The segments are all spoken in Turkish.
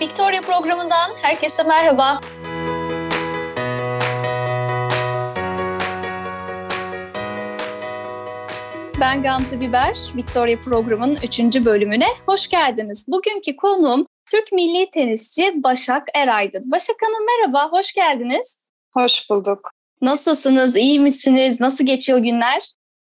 Victoria programından herkese merhaba. Ben Gamze Biber, Victoria programının 3. bölümüne hoş geldiniz. Bugünkü konuğum Türk milli tenisçi Başak Eraydın. Başak Hanım merhaba, hoş geldiniz. Hoş bulduk. Nasılsınız, iyi misiniz, nasıl geçiyor günler?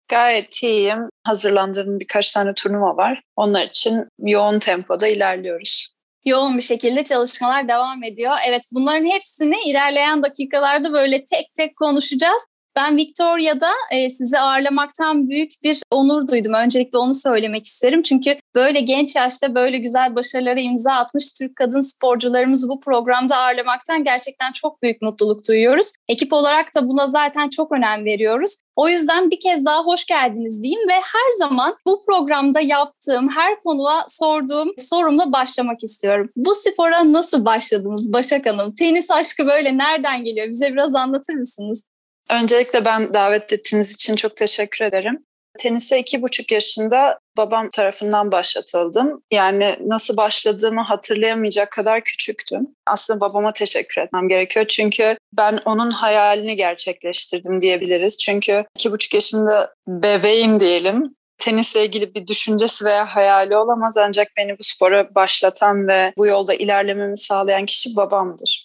Gayet iyiyim. Hazırlandığım birkaç tane turnuva var. Onlar için yoğun tempoda ilerliyoruz yoğun bir şekilde çalışmalar devam ediyor. Evet bunların hepsini ilerleyen dakikalarda böyle tek tek konuşacağız. Ben Victoria'da e, sizi ağırlamaktan büyük bir onur duydum. Öncelikle onu söylemek isterim. Çünkü böyle genç yaşta böyle güzel başarılara imza atmış Türk kadın sporcularımızı bu programda ağırlamaktan gerçekten çok büyük mutluluk duyuyoruz. Ekip olarak da buna zaten çok önem veriyoruz. O yüzden bir kez daha hoş geldiniz diyeyim ve her zaman bu programda yaptığım her konuğa sorduğum sorumla başlamak istiyorum. Bu spora nasıl başladınız Başak Hanım? Tenis aşkı böyle nereden geliyor? Bize biraz anlatır mısınız? Öncelikle ben davet ettiğiniz için çok teşekkür ederim. Tenise iki buçuk yaşında babam tarafından başlatıldım. Yani nasıl başladığımı hatırlayamayacak kadar küçüktüm. Aslında babama teşekkür etmem gerekiyor. Çünkü ben onun hayalini gerçekleştirdim diyebiliriz. Çünkü iki buçuk yaşında bebeğim diyelim. Tenisle ilgili bir düşüncesi veya hayali olamaz ancak beni bu spora başlatan ve bu yolda ilerlememi sağlayan kişi babamdır.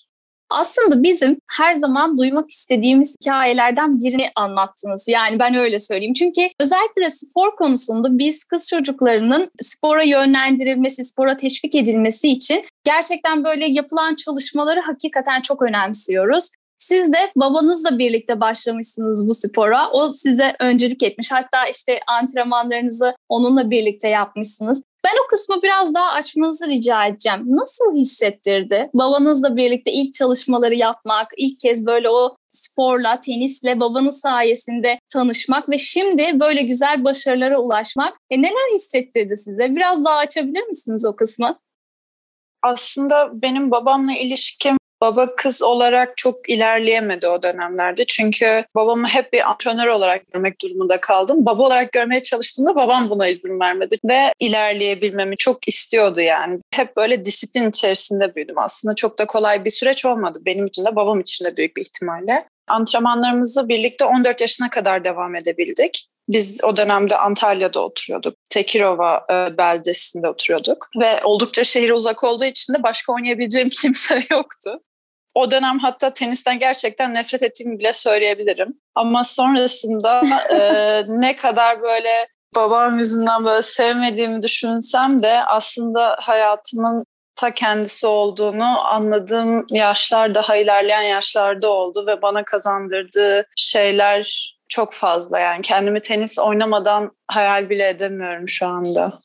Aslında bizim her zaman duymak istediğimiz hikayelerden birini anlattınız. Yani ben öyle söyleyeyim. Çünkü özellikle de spor konusunda biz kız çocuklarının spora yönlendirilmesi, spora teşvik edilmesi için gerçekten böyle yapılan çalışmaları hakikaten çok önemsiyoruz. Siz de babanızla birlikte başlamışsınız bu spora. O size öncülük etmiş. Hatta işte antrenmanlarınızı onunla birlikte yapmışsınız. Ben o kısmı biraz daha açmanızı rica edeceğim. Nasıl hissettirdi babanızla birlikte ilk çalışmaları yapmak, ilk kez böyle o sporla, tenisle babanız sayesinde tanışmak ve şimdi böyle güzel başarılara ulaşmak. E neler hissettirdi size? Biraz daha açabilir misiniz o kısmı? Aslında benim babamla ilişkim baba kız olarak çok ilerleyemedi o dönemlerde. Çünkü babamı hep bir antrenör olarak görmek durumunda kaldım. Baba olarak görmeye çalıştığımda babam buna izin vermedi ve ilerleyebilmemi çok istiyordu yani. Hep böyle disiplin içerisinde büyüdüm aslında. Çok da kolay bir süreç olmadı. Benim için de babam için de büyük bir ihtimalle. Antrenmanlarımızı birlikte 14 yaşına kadar devam edebildik. Biz o dönemde Antalya'da oturuyorduk. Tekirova e, beldesinde oturuyorduk. Ve oldukça şehir uzak olduğu için de başka oynayabileceğim kimse yoktu. O dönem hatta tenisten gerçekten nefret ettiğimi bile söyleyebilirim. Ama sonrasında e, ne kadar böyle babam yüzünden böyle sevmediğimi düşünsem de aslında hayatımın ta kendisi olduğunu anladığım yaşlar daha ilerleyen yaşlarda oldu ve bana kazandırdığı şeyler çok fazla yani kendimi tenis oynamadan hayal bile edemiyorum şu anda.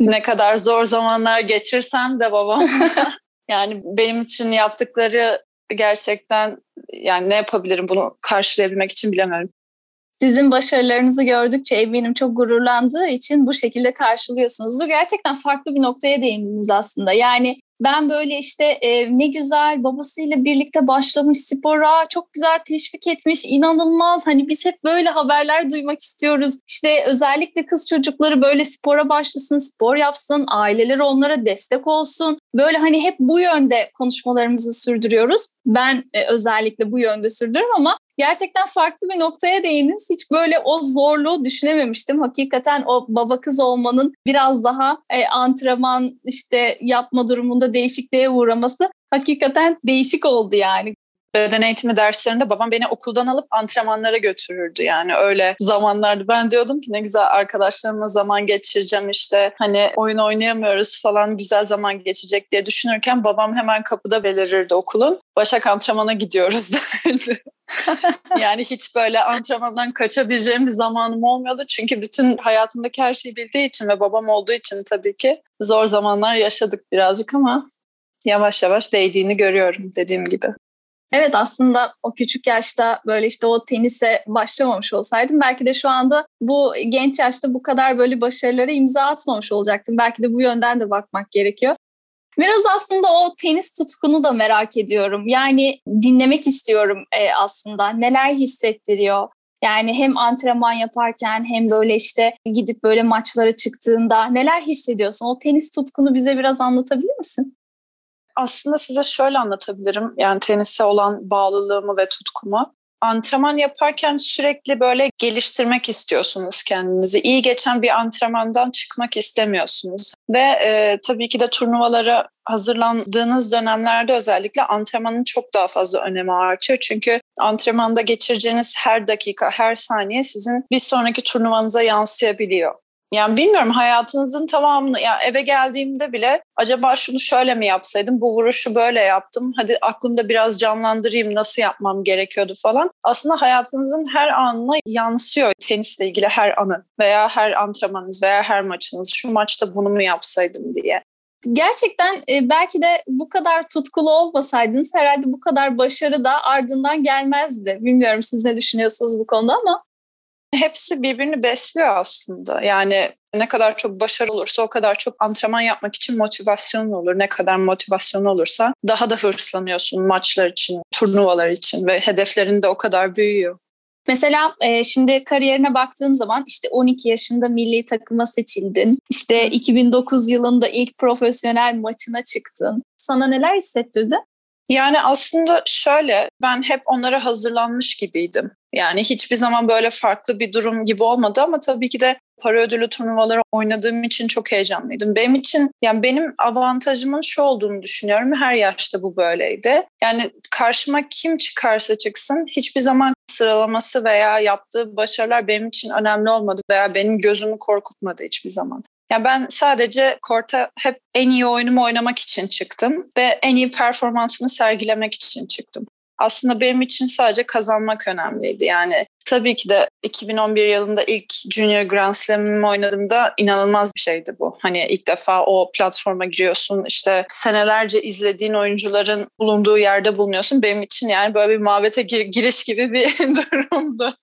Ne kadar zor zamanlar geçirsem de babam yani benim için yaptıkları gerçekten yani ne yapabilirim bunu karşılayabilmek için bilemiyorum. Sizin başarılarınızı gördükçe eminim çok gururlandığı için bu şekilde karşılıyorsunuz. Gerçekten farklı bir noktaya değindiniz aslında. Yani ben böyle işte e, ne güzel babasıyla birlikte başlamış spora, çok güzel teşvik etmiş, inanılmaz. Hani biz hep böyle haberler duymak istiyoruz. İşte özellikle kız çocukları böyle spora başlasın, spor yapsın, aileleri onlara destek olsun. Böyle hani hep bu yönde konuşmalarımızı sürdürüyoruz. Ben e, özellikle bu yönde sürdürüyorum ama gerçekten farklı bir noktaya değindiniz. Hiç böyle o zorluğu düşünememiştim. Hakikaten o baba kız olmanın biraz daha e, antrenman işte yapma durumunda değişikliğe uğraması hakikaten değişik oldu yani beden eğitimi derslerinde babam beni okuldan alıp antrenmanlara götürürdü yani öyle zamanlarda ben diyordum ki ne güzel arkadaşlarımla zaman geçireceğim işte hani oyun oynayamıyoruz falan güzel zaman geçecek diye düşünürken babam hemen kapıda belirirdi okulun Başak antrenmana gidiyoruz derdi. yani hiç böyle antrenmandan kaçabileceğim bir zamanım olmuyordu. Çünkü bütün hayatımdaki her şeyi bildiği için ve babam olduğu için tabii ki zor zamanlar yaşadık birazcık ama yavaş yavaş değdiğini görüyorum dediğim gibi. Evet aslında o küçük yaşta böyle işte o tenise başlamamış olsaydım belki de şu anda bu genç yaşta bu kadar böyle başarılara imza atmamış olacaktım. Belki de bu yönden de bakmak gerekiyor. Biraz aslında o tenis tutkunu da merak ediyorum. Yani dinlemek istiyorum e, aslında. Neler hissettiriyor? Yani hem antrenman yaparken hem böyle işte gidip böyle maçlara çıktığında neler hissediyorsun? O tenis tutkunu bize biraz anlatabilir misin? Aslında size şöyle anlatabilirim. Yani tenise olan bağlılığımı ve tutkumu antrenman yaparken sürekli böyle geliştirmek istiyorsunuz kendinizi. İyi geçen bir antrenmandan çıkmak istemiyorsunuz. Ve e, tabii ki de turnuvalara hazırlandığınız dönemlerde özellikle antrenmanın çok daha fazla önemi artıyor. Çünkü antrenmanda geçireceğiniz her dakika, her saniye sizin bir sonraki turnuvanıza yansıyabiliyor. Yani bilmiyorum hayatınızın tamamını ya eve geldiğimde bile acaba şunu şöyle mi yapsaydım bu vuruşu böyle yaptım hadi aklımda biraz canlandırayım nasıl yapmam gerekiyordu falan. Aslında hayatınızın her anına yansıyor tenisle ilgili her anı veya her antrenmanınız veya her maçınız şu maçta bunu mu yapsaydım diye. Gerçekten e, belki de bu kadar tutkulu olmasaydınız herhalde bu kadar başarı da ardından gelmezdi. Bilmiyorum siz ne düşünüyorsunuz bu konuda ama hepsi birbirini besliyor aslında. Yani ne kadar çok başarı olursa o kadar çok antrenman yapmak için motivasyon olur. Ne kadar motivasyon olursa daha da hırslanıyorsun maçlar için, turnuvalar için ve hedeflerin de o kadar büyüyor. Mesela e, şimdi kariyerine baktığım zaman işte 12 yaşında milli takıma seçildin. İşte 2009 yılında ilk profesyonel maçına çıktın. Sana neler hissettirdi? Yani aslında şöyle ben hep onlara hazırlanmış gibiydim. Yani hiçbir zaman böyle farklı bir durum gibi olmadı ama tabii ki de para ödülü turnuvaları oynadığım için çok heyecanlıydım. Benim için yani benim avantajımın şu olduğunu düşünüyorum. Her yaşta bu böyleydi. Yani karşıma kim çıkarsa çıksın hiçbir zaman sıralaması veya yaptığı başarılar benim için önemli olmadı veya benim gözümü korkutmadı hiçbir zaman. Yani ben sadece korta hep en iyi oyunumu oynamak için çıktım ve en iyi performansımı sergilemek için çıktım. Aslında benim için sadece kazanmak önemliydi. Yani tabii ki de 2011 yılında ilk Junior Grand Slam'ımı oynadığımda inanılmaz bir şeydi bu. Hani ilk defa o platforma giriyorsun işte senelerce izlediğin oyuncuların bulunduğu yerde bulunuyorsun. Benim için yani böyle bir mabete gir- giriş gibi bir durumdu.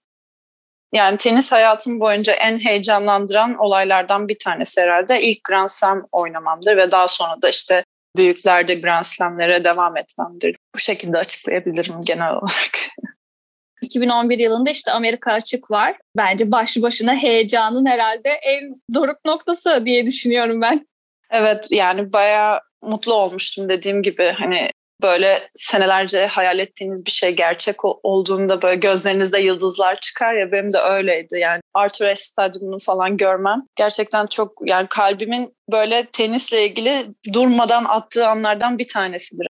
Yani tenis hayatım boyunca en heyecanlandıran olaylardan bir tanesi herhalde. İlk Grand Slam oynamamdır ve daha sonra da işte büyüklerde Grand Slam'lere devam etmemdir. Bu şekilde açıklayabilirim genel olarak. 2011 yılında işte Amerika açık var. Bence başlı başına heyecanın herhalde en doruk noktası diye düşünüyorum ben. Evet yani bayağı mutlu olmuştum dediğim gibi hani böyle senelerce hayal ettiğiniz bir şey gerçek olduğunda böyle gözlerinizde yıldızlar çıkar ya benim de öyleydi yani Arthur Ashe Stadyumunu falan görmem gerçekten çok yani kalbimin böyle tenisle ilgili durmadan attığı anlardan bir tanesidir.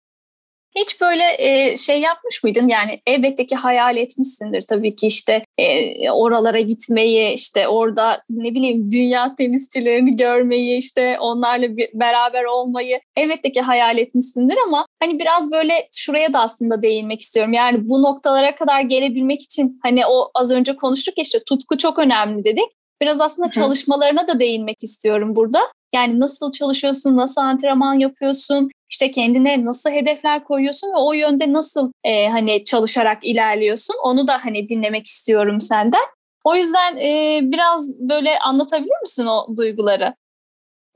Hiç böyle e, şey yapmış mıydın? Yani elbette ki hayal etmişsindir tabii ki işte e, oralara gitmeyi, işte orada ne bileyim dünya tenisçilerini görmeyi, işte onlarla bir, beraber olmayı elbette ki hayal etmişsindir ama hani biraz böyle şuraya da aslında değinmek istiyorum. Yani bu noktalara kadar gelebilmek için hani o az önce konuştuk ya işte tutku çok önemli dedik. Biraz aslında çalışmalarına da değinmek istiyorum burada. Yani nasıl çalışıyorsun, nasıl antrenman yapıyorsun, işte kendine nasıl hedefler koyuyorsun ve o yönde nasıl e, hani çalışarak ilerliyorsun onu da hani dinlemek istiyorum senden. O yüzden e, biraz böyle anlatabilir misin o duyguları?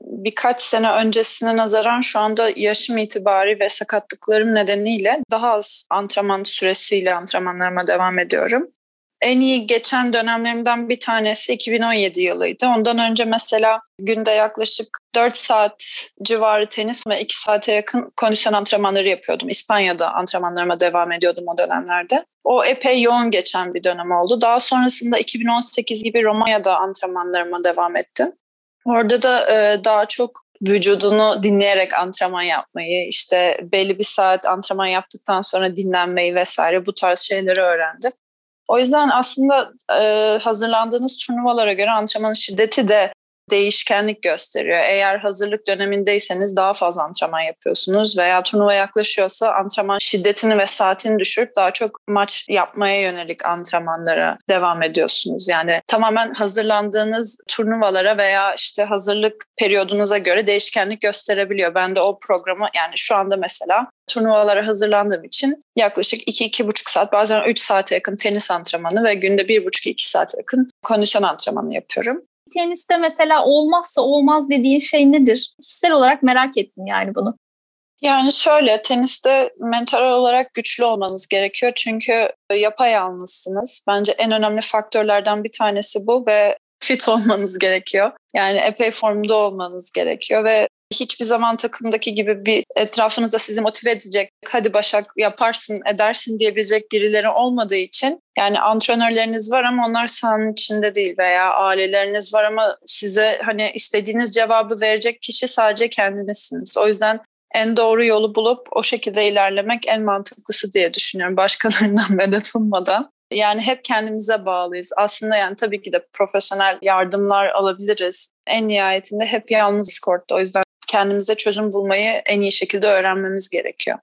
birkaç sene öncesine nazaran şu anda yaşım itibari ve sakatlıklarım nedeniyle daha az antrenman süresiyle antrenmanlarıma devam ediyorum en iyi geçen dönemlerimden bir tanesi 2017 yılıydı. Ondan önce mesela günde yaklaşık 4 saat civarı tenis ve 2 saate yakın kondisyon antrenmanları yapıyordum. İspanya'da antrenmanlarıma devam ediyordum o dönemlerde. O epey yoğun geçen bir dönem oldu. Daha sonrasında 2018 gibi Romanya'da antrenmanlarıma devam ettim. Orada da e, daha çok vücudunu dinleyerek antrenman yapmayı, işte belli bir saat antrenman yaptıktan sonra dinlenmeyi vesaire bu tarz şeyleri öğrendim. O yüzden aslında e, hazırlandığınız turnuvalara göre antrenmanın şiddeti de değişkenlik gösteriyor. Eğer hazırlık dönemindeyseniz daha fazla antrenman yapıyorsunuz veya turnuva yaklaşıyorsa antrenman şiddetini ve saatini düşürüp daha çok maç yapmaya yönelik antrenmanlara devam ediyorsunuz. Yani tamamen hazırlandığınız turnuvalara veya işte hazırlık periyodunuza göre değişkenlik gösterebiliyor. Ben de o programı yani şu anda mesela turnuvalara hazırlandığım için yaklaşık 2-2,5 saat bazen 3 saate yakın tenis antrenmanı ve günde 1,5-2 saate yakın kondisyon antrenmanı yapıyorum. Teniste mesela olmazsa olmaz dediğin şey nedir? Kişisel olarak merak ettim yani bunu. Yani şöyle teniste mental olarak güçlü olmanız gerekiyor çünkü yapayalnızsınız. Bence en önemli faktörlerden bir tanesi bu ve fit olmanız gerekiyor. Yani epey formda olmanız gerekiyor ve hiçbir zaman takımdaki gibi bir etrafınızda sizi motive edecek, hadi Başak yaparsın, edersin diyebilecek birileri olmadığı için yani antrenörleriniz var ama onlar sahanın içinde değil veya aileleriniz var ama size hani istediğiniz cevabı verecek kişi sadece kendinizsiniz. O yüzden en doğru yolu bulup o şekilde ilerlemek en mantıklısı diye düşünüyorum başkalarından medet ummadan. Yani hep kendimize bağlıyız. Aslında yani tabii ki de profesyonel yardımlar alabiliriz. En nihayetinde hep yalnız kortta. O yüzden kendimize çözüm bulmayı en iyi şekilde öğrenmemiz gerekiyor.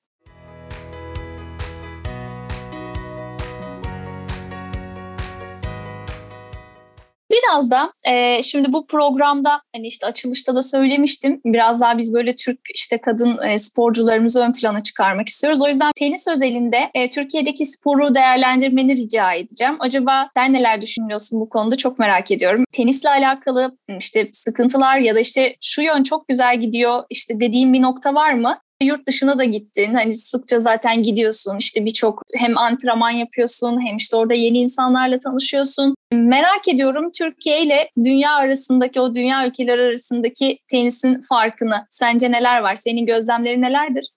Biraz da e, şimdi bu programda hani işte açılışta da söylemiştim. Biraz daha biz böyle Türk işte kadın e, sporcularımızı ön plana çıkarmak istiyoruz. O yüzden tenis özelinde e, Türkiye'deki sporu değerlendirmeni rica edeceğim. Acaba sen neler düşünüyorsun bu konuda çok merak ediyorum. Tenisle alakalı işte sıkıntılar ya da işte şu yön çok güzel gidiyor işte dediğim bir nokta var mı? Yurt dışına da gittin. Hani sıkça zaten gidiyorsun. İşte birçok hem antrenman yapıyorsun hem işte orada yeni insanlarla tanışıyorsun. Merak ediyorum Türkiye ile dünya arasındaki o dünya ülkeleri arasındaki tenisin farkını. Sence neler var? Senin gözlemlerin nelerdir?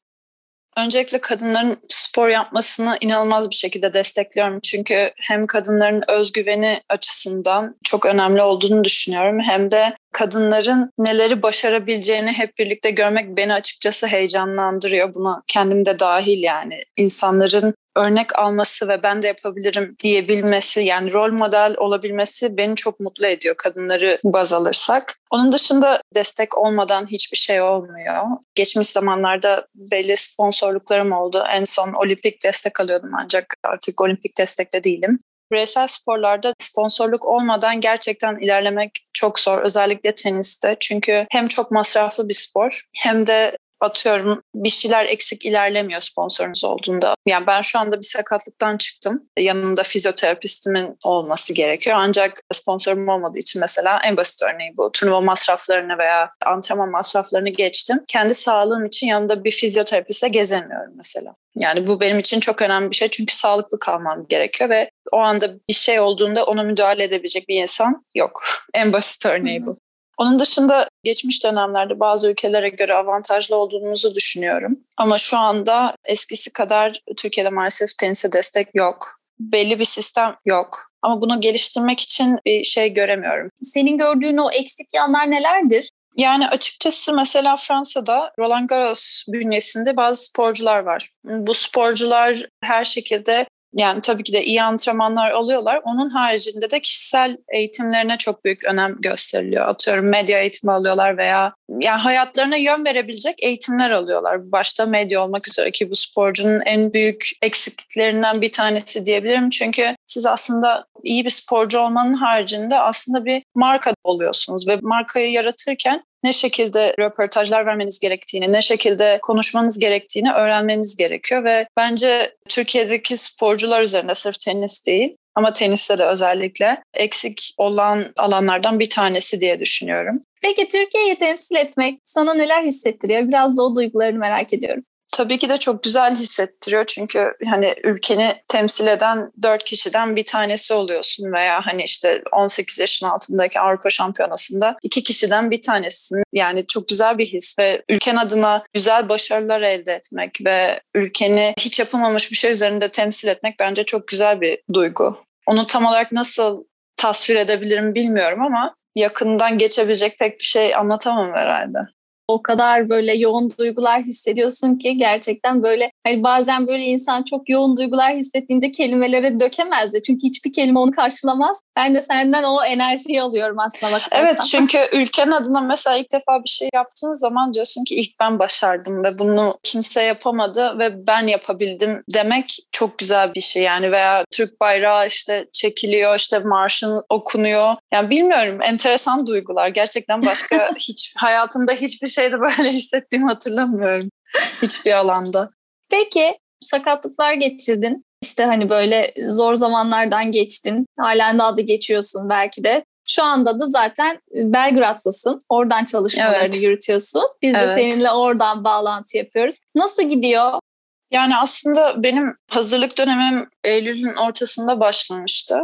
Öncelikle kadınların spor yapmasını inanılmaz bir şekilde destekliyorum. Çünkü hem kadınların özgüveni açısından çok önemli olduğunu düşünüyorum. Hem de kadınların neleri başarabileceğini hep birlikte görmek beni açıkçası heyecanlandırıyor. Buna kendim de dahil yani. insanların örnek alması ve ben de yapabilirim diyebilmesi yani rol model olabilmesi beni çok mutlu ediyor kadınları baz alırsak. Onun dışında destek olmadan hiçbir şey olmuyor. Geçmiş zamanlarda belli sponsorluklarım oldu. En son olimpik destek alıyordum ancak artık olimpik destekte değilim. Bireysel sporlarda sponsorluk olmadan gerçekten ilerlemek çok zor. Özellikle teniste. Çünkü hem çok masraflı bir spor hem de atıyorum bir şeyler eksik ilerlemiyor sponsorunuz olduğunda. Yani ben şu anda bir sakatlıktan çıktım. Yanımda fizyoterapistimin olması gerekiyor. Ancak sponsorum olmadığı için mesela en basit örneği bu. Turnuva masraflarını veya antrenman masraflarını geçtim. Kendi sağlığım için yanımda bir fizyoterapistle gezemiyorum mesela. Yani bu benim için çok önemli bir şey çünkü sağlıklı kalmam gerekiyor ve o anda bir şey olduğunda ona müdahale edebilecek bir insan yok. en basit örneği bu. Onun dışında geçmiş dönemlerde bazı ülkelere göre avantajlı olduğumuzu düşünüyorum. Ama şu anda eskisi kadar Türkiye'de maalesef tenise destek yok. Belli bir sistem yok. Ama bunu geliştirmek için bir şey göremiyorum. Senin gördüğün o eksik yanlar nelerdir? Yani açıkçası mesela Fransa'da Roland Garros bünyesinde bazı sporcular var. Bu sporcular her şekilde yani tabii ki de iyi antrenmanlar alıyorlar. Onun haricinde de kişisel eğitimlerine çok büyük önem gösteriliyor. Atıyorum medya eğitimi alıyorlar veya yani hayatlarına yön verebilecek eğitimler alıyorlar. Başta medya olmak üzere ki bu sporcunun en büyük eksikliklerinden bir tanesi diyebilirim. Çünkü siz aslında iyi bir sporcu olmanın haricinde aslında bir marka oluyorsunuz ve markayı yaratırken ne şekilde röportajlar vermeniz gerektiğini, ne şekilde konuşmanız gerektiğini öğrenmeniz gerekiyor ve bence Türkiye'deki sporcular üzerinde sırf tenis değil ama teniste de özellikle eksik olan alanlardan bir tanesi diye düşünüyorum. Peki Türkiye'yi temsil etmek sana neler hissettiriyor? Biraz da o duygularını merak ediyorum tabii ki de çok güzel hissettiriyor çünkü hani ülkeni temsil eden dört kişiden bir tanesi oluyorsun veya hani işte 18 yaşın altındaki Avrupa Şampiyonası'nda iki kişiden bir tanesin. Yani çok güzel bir his ve ülken adına güzel başarılar elde etmek ve ülkeni hiç yapılmamış bir şey üzerinde temsil etmek bence çok güzel bir duygu. Onu tam olarak nasıl tasvir edebilirim bilmiyorum ama yakından geçebilecek pek bir şey anlatamam herhalde o kadar böyle yoğun duygular hissediyorsun ki gerçekten böyle hani bazen böyle insan çok yoğun duygular hissettiğinde kelimelere dökemezdi. Çünkü hiçbir kelime onu karşılamaz. Ben de senden o enerjiyi alıyorum aslında bak. Evet çünkü ülkenin adına mesela ilk defa bir şey yaptığın zaman diyorsun ki ilk ben başardım ve bunu kimse yapamadı ve ben yapabildim demek çok güzel bir şey yani veya Türk bayrağı işte çekiliyor işte marşın okunuyor. Yani bilmiyorum enteresan duygular. Gerçekten başka hiç hayatımda hiçbir şey şeyde böyle hissettiğimi hatırlamıyorum hiçbir alanda. Peki sakatlıklar geçirdin. İşte hani böyle zor zamanlardan geçtin. Halen daha da geçiyorsun belki de. Şu anda da zaten Belgrad'dasın. Oradan çalışmalarını evet. yürütüyorsun. Biz evet. de seninle oradan bağlantı yapıyoruz. Nasıl gidiyor? Yani aslında benim hazırlık dönemim Eylül'ün ortasında başlamıştı.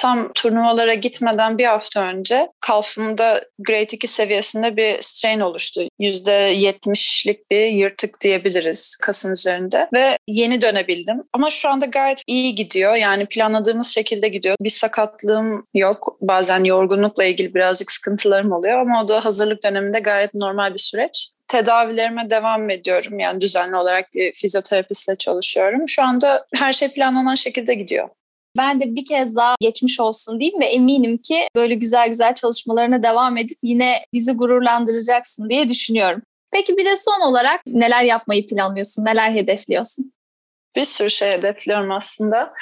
Tam turnuvalara gitmeden bir hafta önce kalfımda grade 2 seviyesinde bir strain oluştu. %70'lik bir yırtık diyebiliriz kasın üzerinde ve yeni dönebildim. Ama şu anda gayet iyi gidiyor. Yani planladığımız şekilde gidiyor. Bir sakatlığım yok. Bazen yorgunlukla ilgili birazcık sıkıntılarım oluyor ama o da hazırlık döneminde gayet normal bir süreç tedavilerime devam ediyorum. Yani düzenli olarak bir fizyoterapistle çalışıyorum. Şu anda her şey planlanan şekilde gidiyor. Ben de bir kez daha geçmiş olsun diyeyim ve eminim ki böyle güzel güzel çalışmalarına devam edip yine bizi gururlandıracaksın diye düşünüyorum. Peki bir de son olarak neler yapmayı planlıyorsun, neler hedefliyorsun? Bir sürü şey hedefliyorum aslında.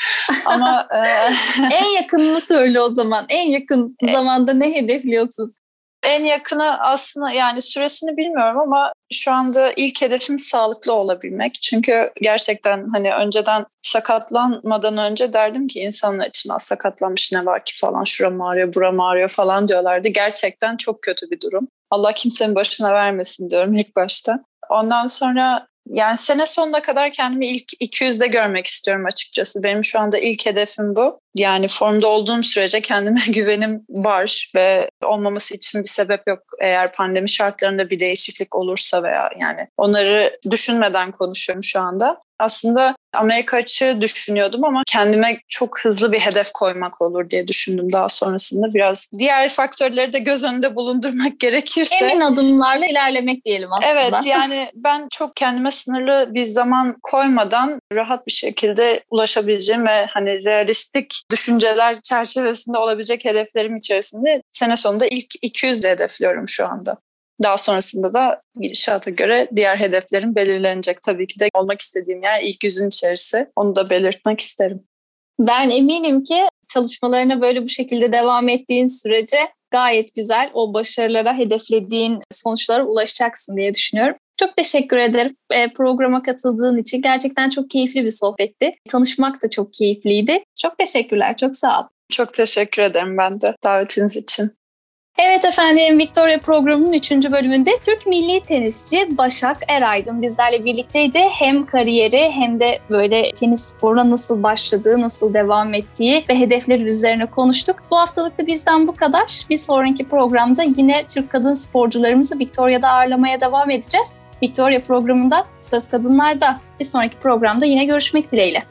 Ama e... en yakınını söyle o zaman. En yakın e... zamanda ne hedefliyorsun? En yakını aslında yani süresini bilmiyorum ama şu anda ilk hedefim sağlıklı olabilmek. Çünkü gerçekten hani önceden sakatlanmadan önce derdim ki insanlar için az sakatlanmış ne var ki falan şura ağrıyor bura ağrıyor falan diyorlardı. Gerçekten çok kötü bir durum. Allah kimsenin başına vermesin diyorum ilk başta. Ondan sonra yani sene sonuna kadar kendimi ilk 200'de görmek istiyorum açıkçası. Benim şu anda ilk hedefim bu. Yani formda olduğum sürece kendime güvenim var ve olmaması için bir sebep yok. Eğer pandemi şartlarında bir değişiklik olursa veya yani onları düşünmeden konuşuyorum şu anda aslında Amerika açığı düşünüyordum ama kendime çok hızlı bir hedef koymak olur diye düşündüm daha sonrasında. Biraz diğer faktörleri de göz önünde bulundurmak gerekirse. Emin adımlarla ilerlemek diyelim aslında. Evet yani ben çok kendime sınırlı bir zaman koymadan rahat bir şekilde ulaşabileceğim ve hani realistik düşünceler çerçevesinde olabilecek hedeflerim içerisinde sene sonunda ilk 200 hedefliyorum şu anda. Daha sonrasında da gidişata göre diğer hedeflerim belirlenecek. Tabii ki de olmak istediğim yer ilk yüzün içerisi. Onu da belirtmek isterim. Ben eminim ki çalışmalarına böyle bu şekilde devam ettiğin sürece gayet güzel o başarılara, hedeflediğin sonuçlara ulaşacaksın diye düşünüyorum. Çok teşekkür ederim e, programa katıldığın için. Gerçekten çok keyifli bir sohbetti. Tanışmak da çok keyifliydi. Çok teşekkürler, çok sağ ol. Çok teşekkür ederim ben de davetiniz için. Evet efendim Victoria programının 3. bölümünde Türk milli tenisçi Başak Eraydın bizlerle birlikteydi. Hem kariyeri hem de böyle tenis sporuna nasıl başladığı, nasıl devam ettiği ve hedefleri üzerine konuştuk. Bu haftalık da bizden bu kadar. Bir sonraki programda yine Türk kadın sporcularımızı Victoria'da ağırlamaya devam edeceğiz. Victoria programında Söz Kadınlar'da bir sonraki programda yine görüşmek dileğiyle.